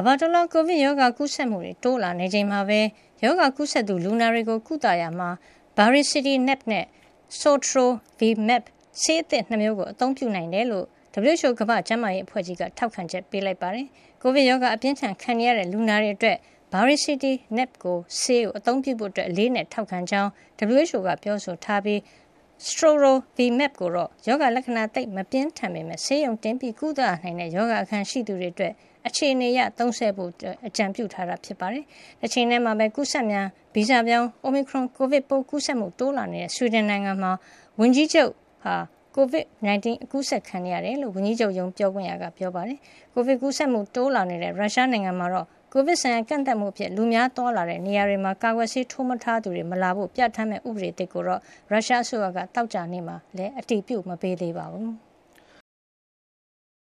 ကမ္ဘာတလွှားကိုဗစ်ရောဂါကူးစက်မှုတွေတိုးလာနေချိန်မှာပဲရောဂါကူးစက်သူလူနာတွေကိုကုသရာမှာ Baricitinib နဲ့ Sotrovimab ဆေးအသစ်နှစ်မျိုးကိုအသုံးပြုနိုင်တယ်လို့ WHO ကမ္ဘာ့ကျန်းမာရေးအဖွဲ့ကြီးကထောက်ခံချက်ပေးလိုက်ပါတယ်။ကိုဗစ်ရောဂါအပြင်းထန်ခံနေရတဲ့လူနာတွေအတွက် Baricitinib ကိုဆေးကိုအသုံးပြုဖို့အလေးအနက်ထောက်ခံကြောင်း WHO ကပြောဆိုထားပြီး Sotrovimab ကိုတော့ ရောဂါလက္ခဏာ သိပ်မပြင်းထန်ပေမယ့် ဆေးရုံတင်ကုသရနိုင်တဲ့ ရောဂါအခံရှိသူတွေအတွက် အခြေအနေအရ သုံးစွဲဖို့ အကြံပြုထားတာ ဖြစ်ပါတယ်။တချိန်တည်းမှာပဲ ကူးစက်မြန် ဗီဇပြောင်း Omicron ကိုဗစ်ပိုး ကူးစက်မှု တိုးလာနေတဲ့ ဆွီဒင်နိုင်ငံမှာ ဝန်ကြီးချုပ်ဟာ COVID-19 အကူးစက်ခံနေရတယ်လို့ ဝန်ကြီးချုပ်ရုံး ပြောခွင့်ရက ပြောပါတယ်။ကိုဗစ်ကူးစက်မှု တိုးလာနေတဲ့ ရုရှားနိုင်ငံမှာတော့ ကိုဗစ်ဆိုင်ရာကန့်သတ်မှုအဖြစ်လူများသွားလာတဲ့နေရာတွေမှာကာကွယ်ဆေးထိုးမထားသူတွေမလာဖို့ပြဋ္ဌာန်းမဲ့ဥပဒေသစ်ကိုတော့ရုရှားအစိုးရကတောက်ကြနေမှာလည်းအတိပြုမပေးသေးပါဘူး။